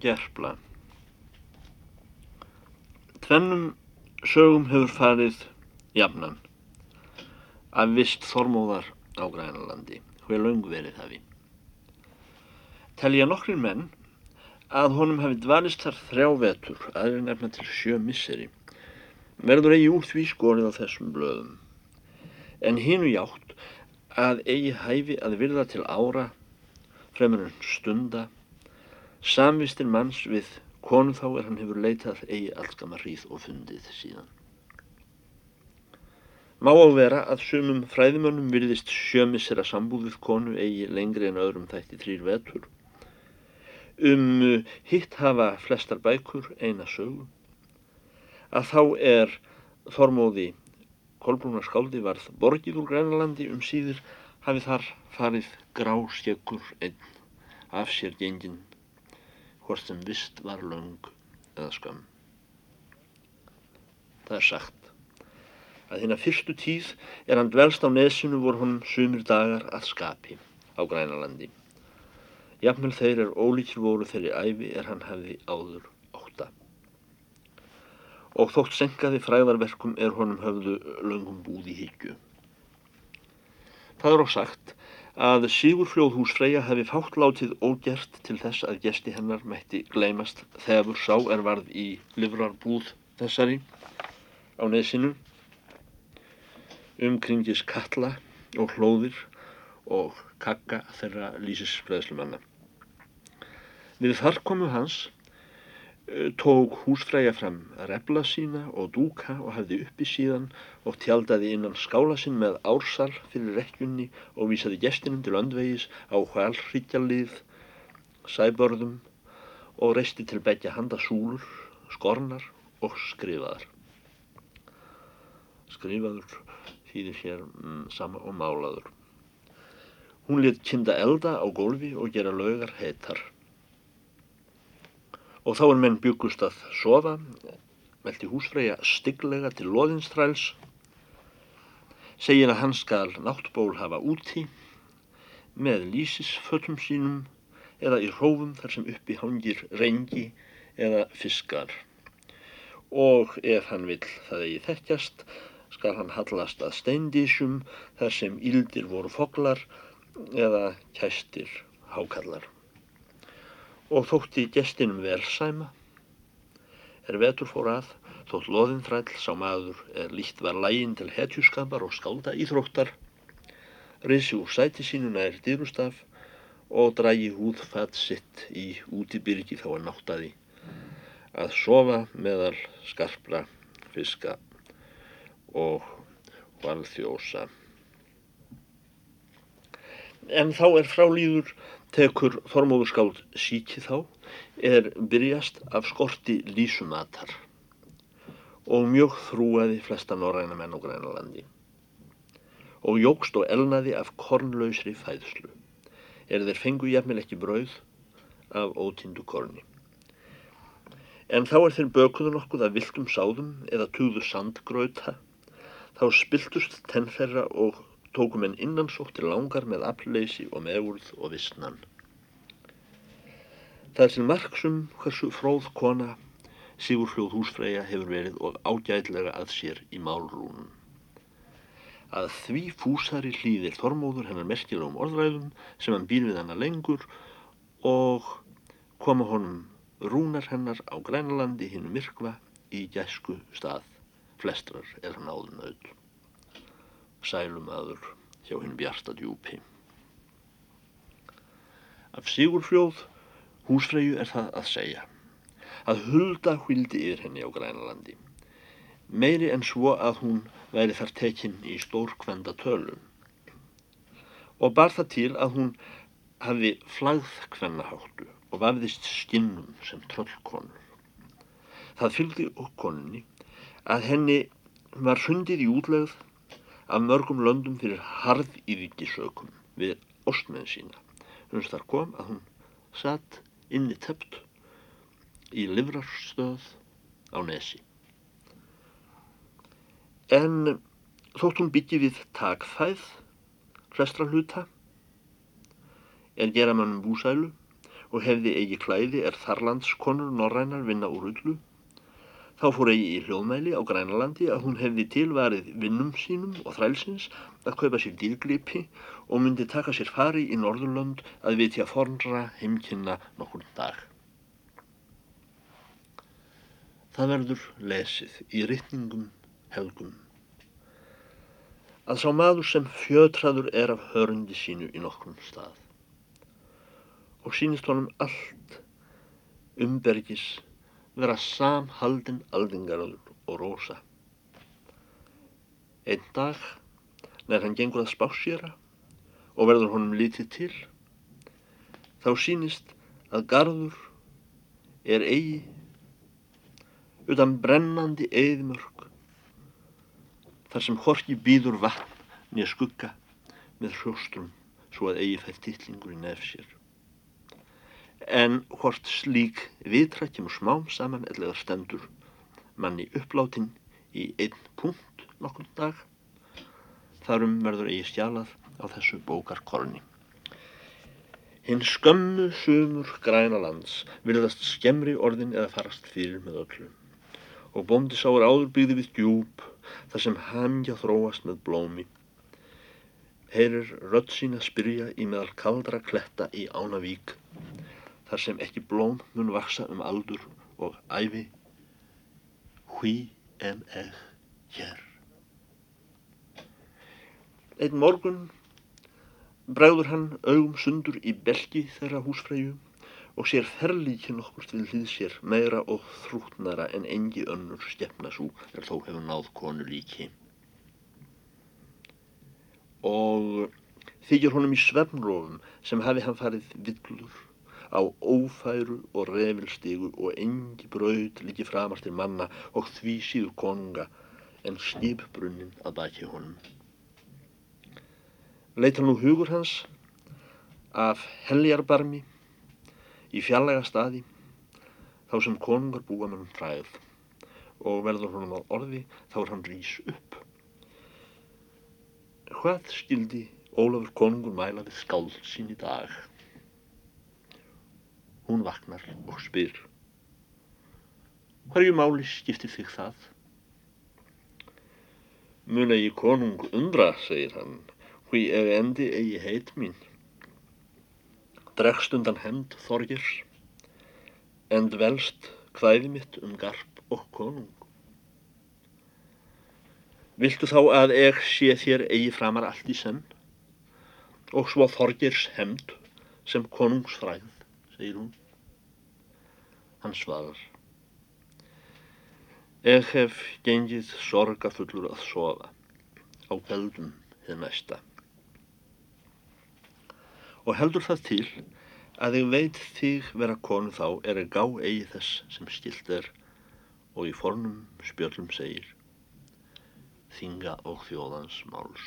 Gerpla Tvennum sögum hefur farið jafnan af vist Þormóðar á Grænalandi, hver laung verið hafi. Telja nokkrin menn að honum hafi dvalist þar þrjá vetur, aðri nefna til sjö misseri. Verður eigi úr því skorið á þessum blöðum. En hinu játt að eigi hæfi að virða til ára, fremur en stunda, samvistir manns við konu þá er hann hefur leitað eigi allskama hríð og fundið síðan. Má á vera að sumum fræðimönnum virðist sjömissera sambúðið konu eigi lengri en öðrum þætti þrýr vetur. Um hitt hafa flestar bækur eina sögu. Að þá er Þormóði Kolbrúnar skáldi varð borgið úr Grænalandi um síður hafi þar farið gráskjökkur einn af sér gengin hvort sem vist var löng eða skam. Það er sagt að hérna fyrstu tíð er hann dvelst á nesinu voru honum sumir dagar að skapi á Grænalandi. Jafnvel þeir er ólíkir voru þeirri æfi er hann hefði áður óta. Og þótt senkaði fræðarverkum er honum höfðu löngum búði higgju. Það er á sagt að Sigurfljóðhús Freyja hefði fátt látið ógert til þess að gesti hennar mætti gleymast þegar sá er varð í livrarbúð þessari á nesinu umkringis kalla og hlóðir og kakka þeirra lýsisfræðslumanna. Við þarkomu hans eh, tók húsfræja fram repla sína og dúka og hafði uppi síðan og tjaldaði innan skála sinn með ársal fyrir rekkjunni og vísaði gestinum til öndvegis á hvalhryggjalið, sæbörðum og reisti til begja handa súlur, skornar og skrifaðar. Skrifaður þýðir hér mm, sama og málaður. Hún lit kinda elda á gólfi og gera laugar heitar. Og þá er menn byggust að sofa, velti húsfreyja stygglega til loðinstræls, segir að hann skal náttból hafa úti, með lísisfötum sínum eða í hrófum þar sem uppi hangir reyngi eða fiskar. Og ef hann vil það eigi þekkjast, skal hann hallast að steindísjum þar sem íldir voru foglar eða kæstir hákallar. Og þótti gestinum velsæma, er vetur fór að, þótt loðinþræll sá maður er líkt var lægin til hetjuskapar og skálda íþróttar, reysi úr sæti sínu nær dýrustaf og dragi húðfatt sitt í útibyrgi þá að náttaði að sofa meðal skarpra fiska og valþjósa. En þá er frálýður tekur Þormóðurskáld síki þá er byrjast af skorti lísumatar og mjög þrúaði flesta norræna menn og grænalandi og jógst og elnaði af kornlausri fæðslu. Er þeir fengu jafnvel ekki brauð af ótindu korni. En þá er þeir bökuðu nokkuð af viltum sáðum eða tugðu sandgrauta. Þá spiltust tenn þeirra og tókum en innansóttir langar með afleysi og meðurð og vissnan. Það er til marksum hversu fróð kona Sigurfljóð húsfreyja hefur verið og ágætlega að sér í málrúnum. Að því fúsari hlýðir Þormóður hennar merkilegum orðræðum sem hann býr við hennar lengur og koma honum rúnar hennar á grænalandi hinn myrkva í gæsku stað flestrar er hann áður nöð sælum aður hjá hinn bjarta djúpi. Af Sigurfljóð húsfreyju er það að segja að hulda hvildi yfir henni á grænalandi meiri en svo að hún væri þar tekinn í stórkvenda tölun og bar það til að hún hafi flagð kvennaháttu og vafðist skinnum sem tröllkonur það fylgdi okkonunni að henni var sundið í útlegð af mörgum löndum fyrir harð ívíkisökum við ostmenn sína. Hún þar kom að hún satt inni tept í livrarstöð á nesi. En þótt hún byggi við takfæð, hrestra hluta, er gera mannum búsælu og hefði eigi klæði er þarlandskonur norrænar vinna úr ullu. Þá fór eigi í hljóðmæli á Grænalandi að hún hefði tilvarið vinnum sínum og þrælsins að kaupa sér dýrgripi og myndi taka sér fari í Norðurlönd að vitja fornra heimkynna nokkur dag. Það verður lesið í rytningum helgum. Að sá maður sem fjötraður er af hörndi sínu í nokkrum stað og sínist honum allt umbergis vera samhaldin aldingarður og rosa. Einn dag, nær hann gengur að spásjera og verður honum lítið til, þá sínist að garður er eigi utan brennandi eðimörk þar sem horki býður vatn nýja skugga með hrjóstrum svo að eigi fær tittlingur í nefn sér en hvort slík vitra kemur smám saman eða stendur manni uppláttinn í einn punkt nokkur dag þarum verður eigi stjálað á þessu bókarkorni. Hinn skömmu sumur græna lands vilðast skemmri orðin eða farast fyrir með öllu og bóndi sáur áður byggði við djúb þar sem hamja þróast með blómi. Heyrir rödd sín að spyrja í meðal kaldra kletta í Ánavík þar sem ekki blóm mun vaksa um aldur og æfi hví en eð hér. Einn morgun bregður hann augum sundur í belgi þeirra húsfræju og sér ferlíkin okkurt við hlýð sér meira og þrútnara en engi önnur stefna svo er þó hefur náð konu líki. Og þykir honum í svefnrófum sem hafi hann farið villur á ófæru og refilstígu og engi braud líki framar til manna og því síður konunga en skipbrunnin að baki honum. Leita nú hugur hans af heljarbarmi í fjallega staði þá sem konungar búa með hann fræð og verður honum á orði þá er hann rís upp. Hvað skildi Ólafur konungur mæla við skáld sín í dag? Hún vaknar og spyr. Hverju máli skiptir þig það? Muna ég konung undra, segir hann, hví ef endi eigi heit mín. Dregst undan hemd þorgir, end velst hvæði mitt um garp og konung. Viltu þá að eg sé þér eigi framar allt í senn og svo þorgirs hemd sem konungsfræð segir hún. Hann svarar. Ég hef gengið sorgafullur að sofa á veldum þið næsta. Og heldur það til að ég veit þig vera konu þá er að gá eigi þess sem skilt er og í fornum spjöllum segir þinga og þjóðans máls.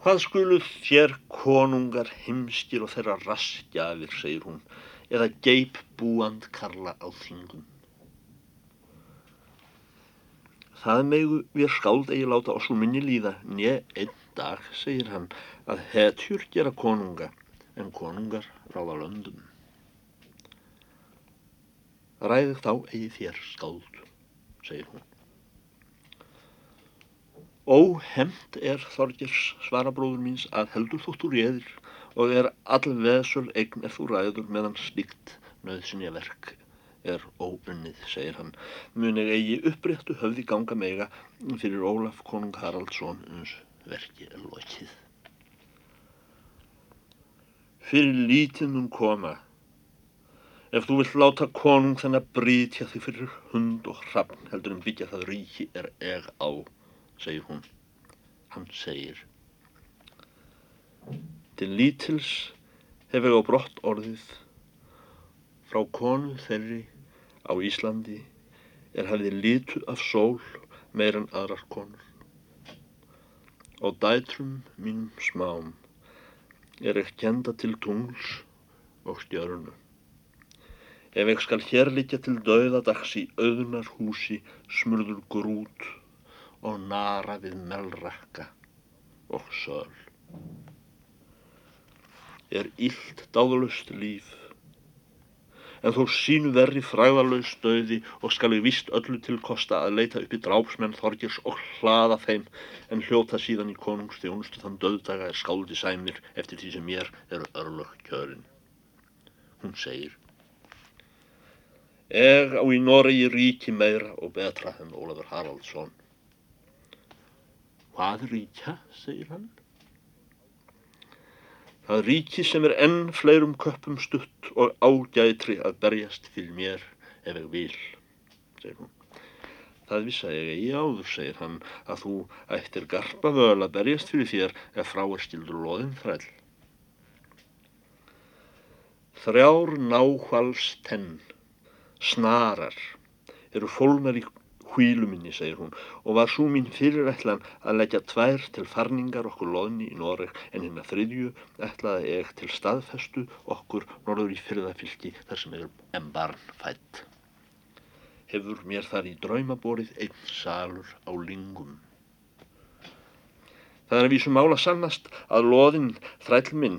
Hvað skuluð þér konungar heimskir og þeirra raskjafir, segir hún, eða geip búand karla á þingum. Það megu við skáld eigi láta oss úr minni líða, njö, einn dag, segir hann, að hetjur gera konunga, en konungar ráða löndum. Ræði þá eigi þér skáld, segir hún. Óhemmt er Þorgers svarabróður míns að heldur þóttu réðir og er all veðsöl eign ef þú ræður meðan slíkt nöðsynja verk er óunnið, segir hann. Mun ég eigi uppréttu höfði ganga mega fyrir Ólaf konung Haraldsson uns verki er lokið. Fyrir lítið mun koma. Ef þú vilt láta konung þannig að brítja þig fyrir hund og hrappn heldur en byggja það ríki er eg á segir hún. Hann segir. Til lítils hef ég á brott orðið frá konu þeirri á Íslandi er hafið lítu af sól meir en aðrar konur. Og dætrum mínum smám er ekki kenda til tungls og stjörnu. Ef ég skal hér líka til dauðadags í auðnar húsi smurður grút og nara við melrakka og söl. Er illt dáðalust líf. En þó sínu verri fræðalös döði og skal ég vist öllu til kosta að leita upp í drápsmenn Þorgers og hlaða þeim en hljóta síðan í konungstjónustu þann döðdaga er skáldi sæmir eftir því sem mér eru örlög kjörin. Hún segir Er á í Noregi ríki meira og betra en Ólafur Haraldsson. Hvað ríkja, segir hann. Það ríki sem er enn fleirum köpum stutt og ágætri að berjast fyrir mér ef ég vil, segir hún. Það vissa ég ekki áður, segir hann, að þú ættir garpa völ að berjast fyrir þér ef frá er stildur loðin þræll. Þrjár náhvals tenn, snarar, eru fólnar í hvíluminni, segir hún, og var svo mín fyrirætlan að leggja tvær til farningar okkur loðni í Noreg en hinn að þriðju ætlaði ég til staðfestu okkur norður í fyrðafylki þar sem er en barn fætt. Hefur mér þar í draumaborið einn salur á lingum. Það er að vísum mála sannast að loðin þrælminn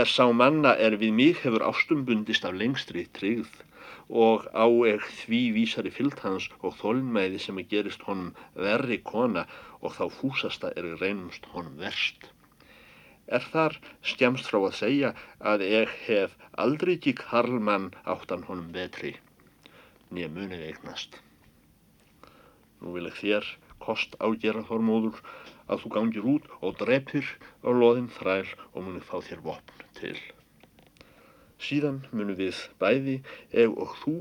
er sá manna er við mig hefur ástumbundist af lengstri tryggð og á eg því vísari fyllt hans og þólmæði sem að gerist honum verri kona og þá fúsasta er reynumst honum verst. Er þar skemst frá að segja að ég hef aldrei ekki karlmann áttan honum betri, nýja munið eignast. Nú vil ég þér kost ágjera þormóður að þú gangir út og drepir á loðin þræl og munið fá þér vopn til. Síðan munum við bæði, eg og þú,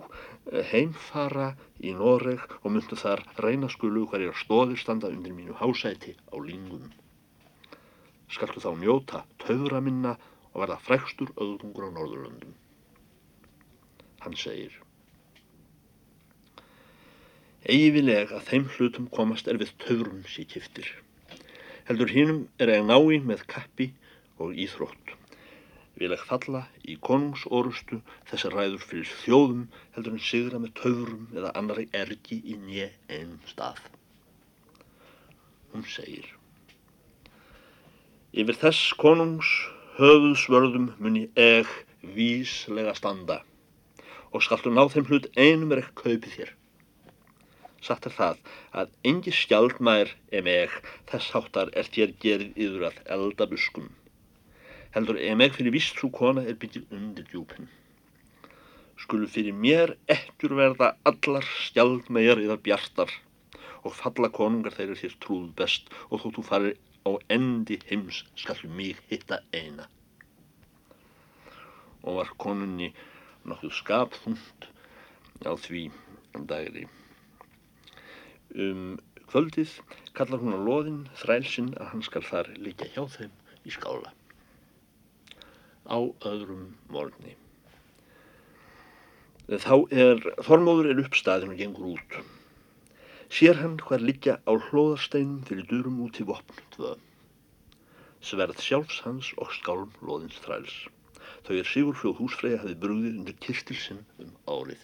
eh, heimfara í Noreg og myndu þar reyna skulu hverjar stóðir standa undir mínu hásæti á lingum. Skaltu þá njóta töfra minna og verða frekstur öðrungur á Norðurlöndum. Hann segir Egi vil ég að þeim hlutum komast er við töfrum sér kiftir. Heldur hinnum er ég nái með kappi og íþrótt vil ekki falla í konungsorustu þessar ræður fyrir þjóðum heldur en sigra með töfurum eða annari ergi í nje einn stað. Hún segir Yfir þess konungs höfuðsvörðum muni eg víslega standa og skaltu ná þeim hlut einum er ekki kaupið þér. Satt er það að engi skjaldmær em eg þess háttar er þér gerið yfir að elda buskum heldur ef meg fyrir vist svo kona er byggir undir djúpin. Skulu fyrir mér ekkur verða allar skjaldmegar eða bjartar og falla konungar þeirra þér trúð best og þó þú farir á endi heims skallu mig hitta eina. Og var konunni nokkuð skapþúnd á því dagri. Um kvöldið kallar hún á loðin þrælsinn að hann skal þar líka hjá þeim í skála á öðrum morgni. Þá er Þormóður er uppstæðin og gengur út. Sér hann hver liggja á hlóðarsteinum fyrir durum út í vopn tvö. Sverð sjálfs hans og skálm loðins þræls. Þau er Sigur Fljóð húsfreyja hefði brúðið undir kistilsinn um árið.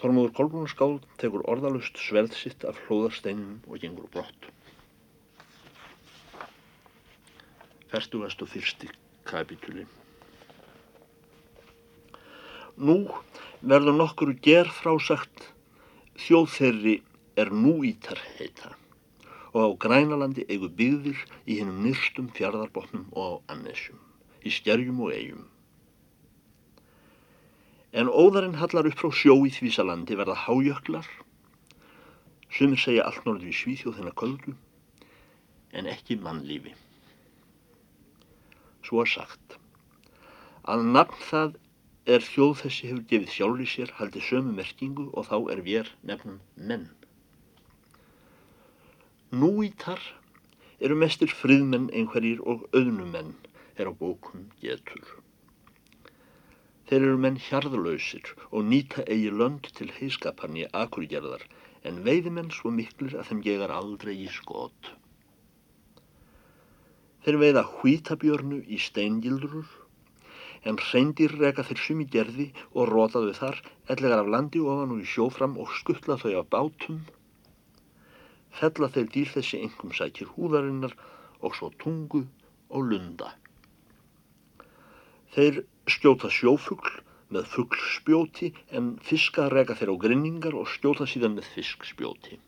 Þormóður Kolbrunarskáld tekur orðalust sverð sitt af hlóðarsteinum og gengur brott. Fertugast og fyrsti kapitúli. Nú verður nokkuru ger frásagt þjóðferri er nú ítar heita og á grænalandi eigu byggðir í hennum nyrstum fjardarbottnum og á annesjum, í stjerjum og eigum. En óðarinn hallar upp frá sjó í Þvísalandi verða hájöklar, sumir segja allt norður í Svíþjóð þennar köldu, en ekki mannlífi svo sagt. Að nafn það er þjóð þessi hefur gefið sjálfur í sér haldið sömu merkingu og þá er vér nefnum menn. Núítar eru mestir friðmenn einhverjir og auðnumenn er á bókum getur. Þeir eru menn hjarðlausir og nýta eigi lönd til heiskaparni akurgerðar en veiðimenn svo miklir að þeim gegar aldrei í skot. Þeir veiða hvítabjörnu í steingildrur en reyndir reka þeir sumi gerði og rótaðu þar ellegar af landi ofan og í sjófram og skuttla þau á bátum. Fella þeir dýr þessi engum sækir húðarinnar og svo tungu og lunda. Þeir skjóta sjófugl með fugglspjóti en fiskar rega þeir á grinningar og skjóta síðan með fiskspjóti.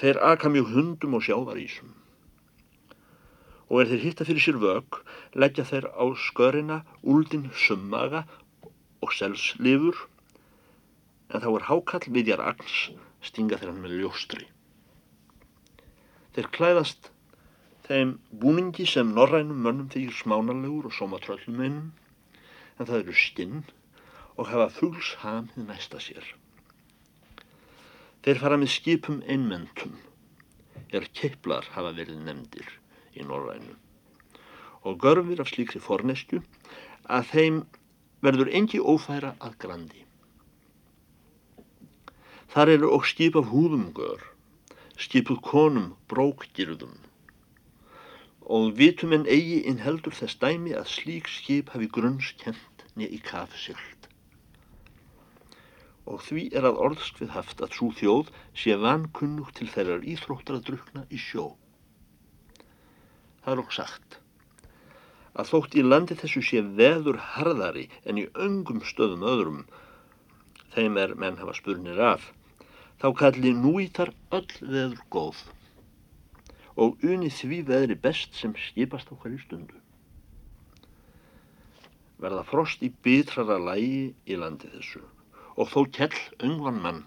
Þeir aka mjög hundum og sjávarísum. Og er þeir hitta fyrir sér vög, leggja þeir á skörina úldin summaga og selslifur, en þá er hákall viðjar agns stinga þeir hann með ljóstri. Þeir klæðast þeim búningi sem norrænum mönnum þykir smánalegur og sóma tröllum einum, en það eru skinn og hafa fugls hamið næsta sér. Þeir fara með skipum einmentum, er keiplar hafa verið nefndir í norrænu og görfir af slíkri fornesku að þeim verður engi ófæra að grandi. Þar eru og skip af húðum gör skipuð konum brókgirðum og vitum en eigi inn heldur þess dæmi að slík skip hafi grunnskent niður í kafsild. Og því er að orðsk við haft að svo þjóð sé vankunnug til þeirrar íþróttar að drukna í sjó. Það er okkur sagt að þótt í landi þessu sé veður harðari en í öngum stöðum öðrum, þeim er menn hafa spurnir af, þá kalli núítar öll veður góð og uni því veðri best sem skipast á hverju stundu. Verða frost í bitrara lægi í landi þessu og þó kell öngvan mann.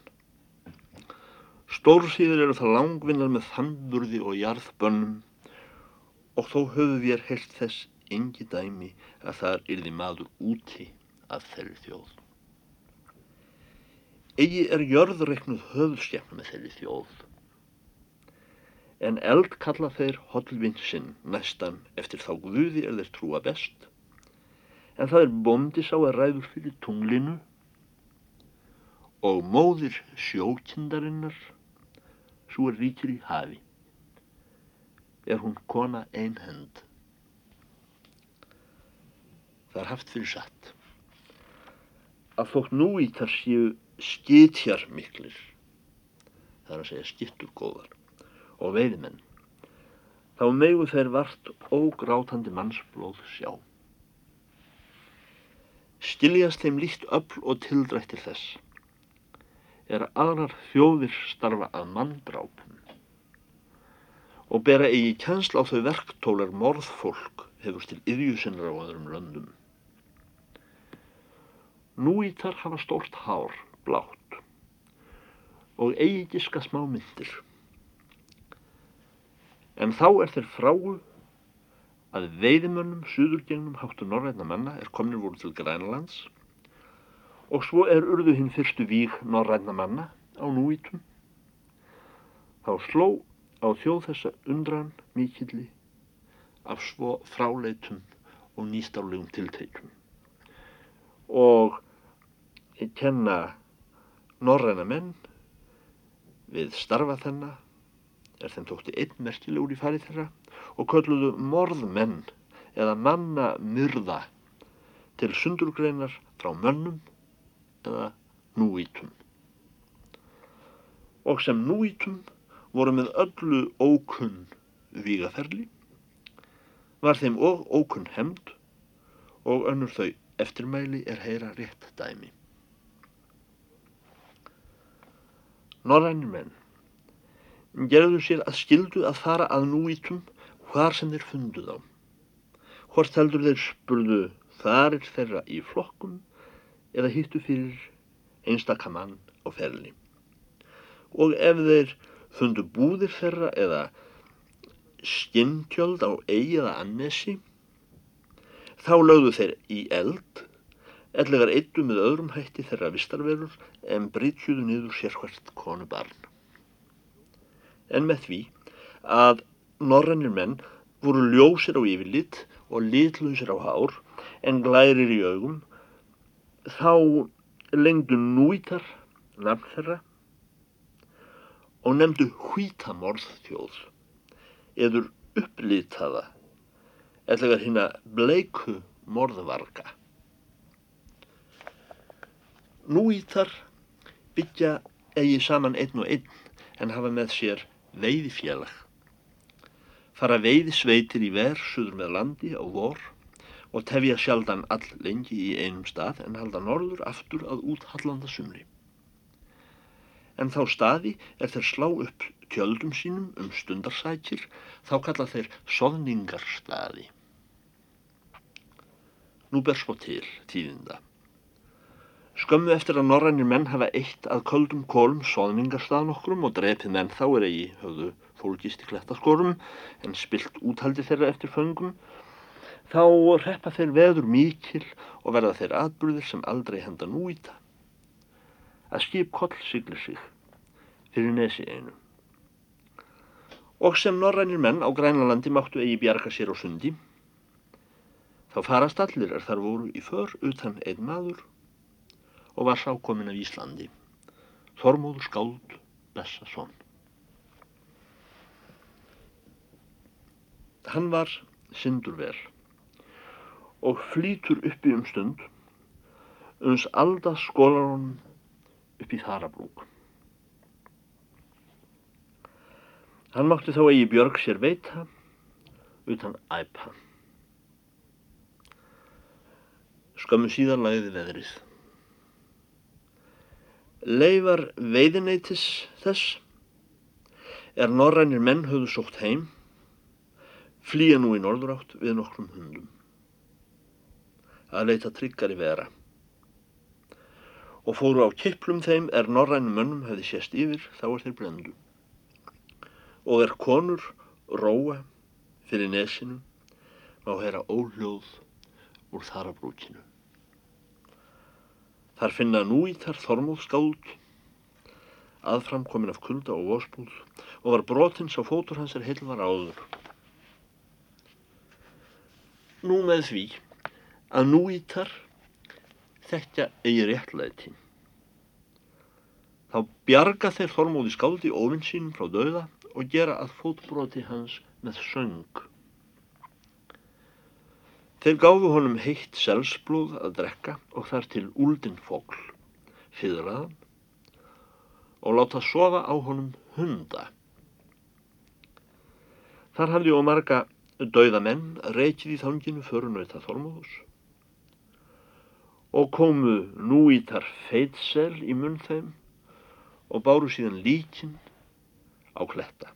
Stórsýður eru það langvinnar með þannburði og jarðbönnum og þó höfum við heilt þess engi dæmi að þar yrði maður úti að þeirri þjóð. Egi er jörðreiknuð höfðskefna með þeirri þjóð. En eld kalla þeir hodlvinn sinn næstan eftir þá guði er þeir trúa best. En það er bóndi sá að ræður fyrir tunglinu og móðir sjókindarinnar svo er ríkir í hafi. Er hún kona einhend. Það er haft fyrir satt. Að þótt nú í þar séu skitjar miklir það er að segja skittur góðar og veiðmenn þá megu þeir vart ógrátandi mannsblóð sjá. Skiljast þeim líkt öll og tildrættir þess. Er aðrar þjóðir starfa að manndrápum og bera eigi kjensla á þau verktólar morðfólk hefur til yðjusinnar á öðrum löndum Núítar hafa stórt hár blátt og eigi giska smá myndir. En þá er þeir fráu að veiðimönnum suðurgengnum háttu norræna manna er komin voru til Grænlands og svo er urðu hinn fyrstu víg norræna manna á núítum. Þá sló á þjóð þessa undran mikilli af svo fráleitum og nýstálegum tilteikum og kenna Norræna menn við starfa þennan. Er þeim þótti einn merkilegur í farið þeirra. Og kölluðu morðmenn eða manna myrða til sundurgreinar frá mönnum eða núítum. Og sem núítum voru með öllu ókunn vígaferli, var þeim og ókunn hemd og önnur þau eftirmæli er heyra rétt dæmi. Norrænir menn gerðu sér að skildu að fara að núítum hvar sem þeir fundu þá. Hvort heldur þeir spurðu þarir þeirra í flokkum eða hittu fyrir einstakamann á ferli. Og ef þeir fundu búðir þeirra eða skinntjöld á eigi eða annesi, þá lögðu þeir í eld Ellegar eittu með öðrum hætti þeirra vistarverur en brytjuðu niður sérhvert konu barn. En með því að norrannir menn voru ljósir á yfirlitt og litlusir á hár en glærir í augum, þá lengdu núítar nafn þeirra og nefndu hvítamorðþjóð eður upplýtaða ellegar hinn að bleiku morðvarga. Núítar byggja eigi saman einn og einn en hafa með sér veiðifélag. Fara veiðisveitir í verð suður með landi á vor og tefja sjaldan all lengi í einum stað en halda norður aftur að úthallanda sumri. En þá staði er þeir slá upp tjöldum sínum um stundarsækir, þá kalla þeir soðningarstaði. Nú ber svo til tíðinda. Skömmu eftir að norrænir menn hafa eitt að köldum kólum soðningarstað nokkrum og drepið menn þá er eigi höfðu fólkist í klettaskorum en spilt úthaldi þeirra eftir föngum, þá reppa þeir veður mikil og verða þeir atbyrðir sem aldrei henda nú í það. Að skip koll siglir sig fyrir nesi einu. Og sem norrænir menn á Grænalandi máttu eigi bjarga sér á sundi, þá farast allir er þar voru í för utan einn maður og var sákomin af Íslandi, Þormóður Skáld Bessason. Hann var syndurvel og flýtur uppi um stund uns alda skólar honum upp í þarabrúk. Hann mátti þá eigi Björg sér veita utan æpa. Skömmu síðan lagði veðrið. Leifar veiðineitis þess er norrænir menn höfðu sótt heim, flýja nú í norðurátt við nokkrum hundum. Að leita tryggar í vera. Og fóru á kiplum þeim er norrænum mönnum hefði sést yfir, þá er þeir blendu og er konur róa fyrir nesinu má heyra óljóð úr þarabrúkinu. Þar finna núítar þormóðskáld aðfram komin af kulda og vósbúð og var brotins á fótur hans er heil var áður. Nú með því að núítar þekkja eigi réttlæti. Þá bjarga þeir þormóði skáldi ofinn sínum frá dauða og gera að fótbroti hans með söng. Þeir gáfu honum heitt selsblóð að drekka og þar til úldin fókl, fyrraðan, og láta sofa á honum hunda. Þar hafði og marga dauða menn reykið í þanginu förunauta þormóðus og komu núítar feitsel í munn þeim og báru síðan líkinn á kletta.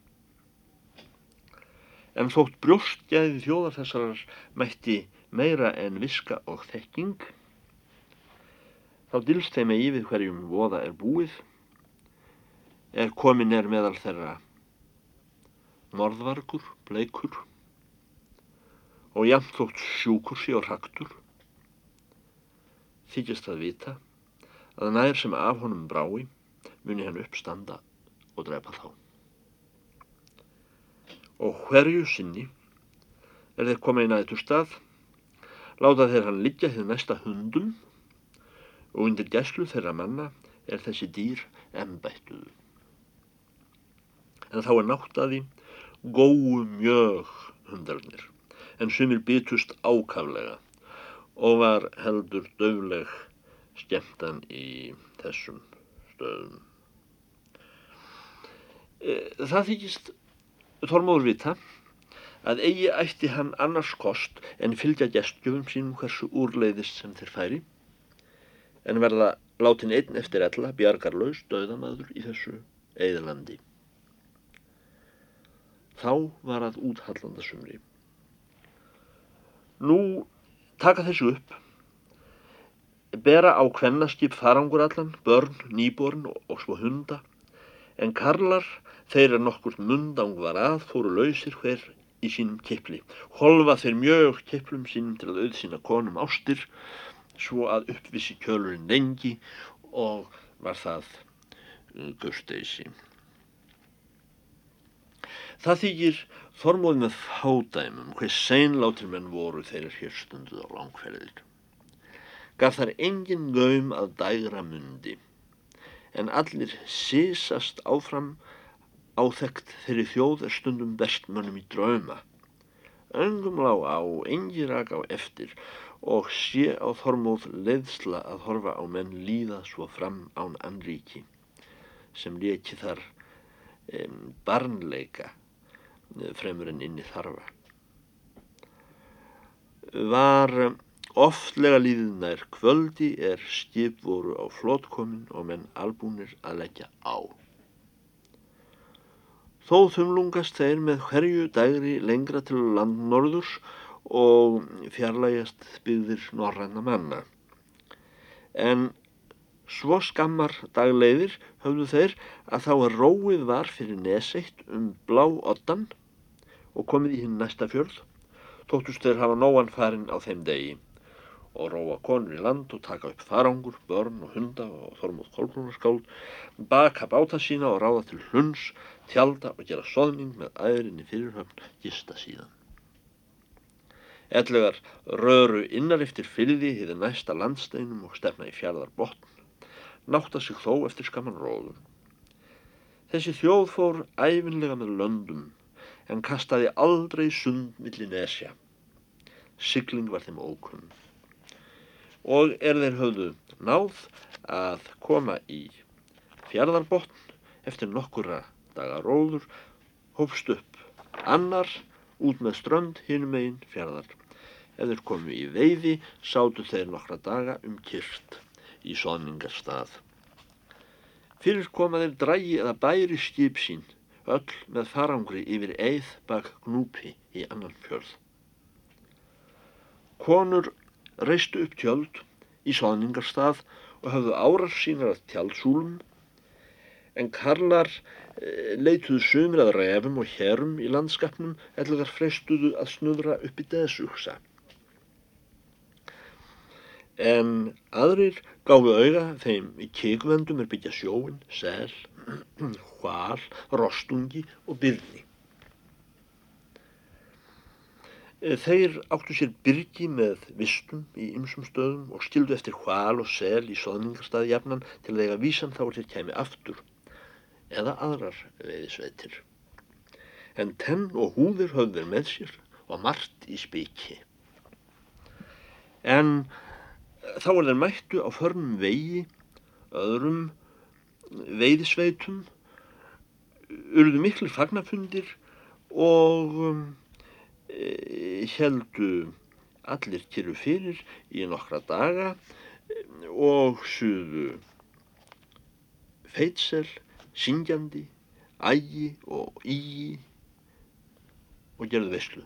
En þótt brjóstgæði þjóðar þessarar mætti meira en viska og þekking, þá dilst þeim að yfir hverjum voða er búið, er komin er meðal þeirra norðvargur, bleikur og jæmt þótt sjúkursi og raktur, þykjast að vita að nær sem af honum brái muni hann uppstanda og drepa þá og hverju sinni er þeir koma í nættur stað láta þeir hann liggja þeir næsta hundum og undir gæslu þeirra manna er þessi dýr embættuðu. En þá er náttaði góu mjög hundarnir en sumir bytust ákaflega og var heldur döfleg skemmtan í þessum stöðum. E, það þykist Þormóður vita að eigi ætti hann annars kost en fylgja gestgjöfum sínum hversu úrleiðist sem þeir færi en verða látin einn eftir ella bjargarlaus döðamadur í þessu eðalandi. Þá var að úthallandasumri. Nú taka þessu upp, bera á kvennaskip farangurallan, börn, nýborn og svo hunda, en karlar Þeir er nokkur mundang var að, fóru lausir hver í sínum kippli. Holfa þeir mjög kipplum sínum til að auðsýna konum ástir, svo að uppvissi kjölurinn lengi og var það gusteysi. Það þykir þormóð með fádæmum hver seinlátir menn voru þeirra hér stunduð á langferðir. Gaf þar engin gaum að dægra mundi, en allir sísast áfram Áþekkt þeirri þjóð er stundum bestmönnum í drauma. Öngum lág á, engi rak á eftir og sé á þormóð leiðsla að horfa á menn líða svo fram án anríki sem leki þar um, barnleika fremur en inni þarfa. var oftlega líðið nær kvöldi er skip voru á flótkomin og menn albúnir að leggja á. Þó þumlungast þeir með hverju dægri lengra til landnorðurs og fjarlægast byggðir norræna manna. En svo skammar dagleiðir höfðu þeir að þá að róið var fyrir neseitt um blá oddan og komið í hinn næsta fjörð, tóttust þeir hafa nóan farin á þeim degi og róa konur í land og taka upp farangur, börn og hunda og þormóð kolbrúnarskáld, baka báta sína og ráða til hunds, tjálta og gera soðning með æðrinni fyrirhöfn gista síðan. Ellegar röru innar eftir fylði hýði næsta landsteinum og stefna í fjardar botn, nátta sig þó eftir skaman róðum. Þessi þjóð fór æfinlega með löndum en kastaði aldrei sund millir nesja. Sigling var þeim ókunn. Og er þeir höfðu náð að koma í fjardarbotn eftir nokkura daga róður, hófst upp annar út með strönd hinum einn fjardar. Ef þeir komu í veiði sátu þeir nokkra daga um kyrt í soningarstað. Fyrir koma þeir drægi eða bæri skip sín, öll með farangri yfir eið bak gnúpi í annan fjörð. Konur reistu upp tjöld í soningarstað og hafðu árar sínar að tjaldsúlum, en karlar eh, leituðu sumir að refum og hérum í landskapnum eða þar freistuðu að snudra upp í deðsugsa en aðrir gáðu auða þeim í kikvöndum er byggja sjóin, sel, hval, rostungi og byrni. Þeir áttu sér byrgi með vistum í ymsum stöðum og skildu eftir hval og sel í soðningarstaði jafnan til að eiga vísan þá þeir kemi aftur eða aðrar veiðisveitir. En tenn og húðir höfður með sér og margt í spiki. En þá er þeir mættu á förnum vegi, öðrum veiðisveitum, urðu miklu fagnafundir og um, e, heldu allir kyrru fyrir í nokkra daga og suðu feitsel, syngjandi, ægi og ígi og gerðu veyslu.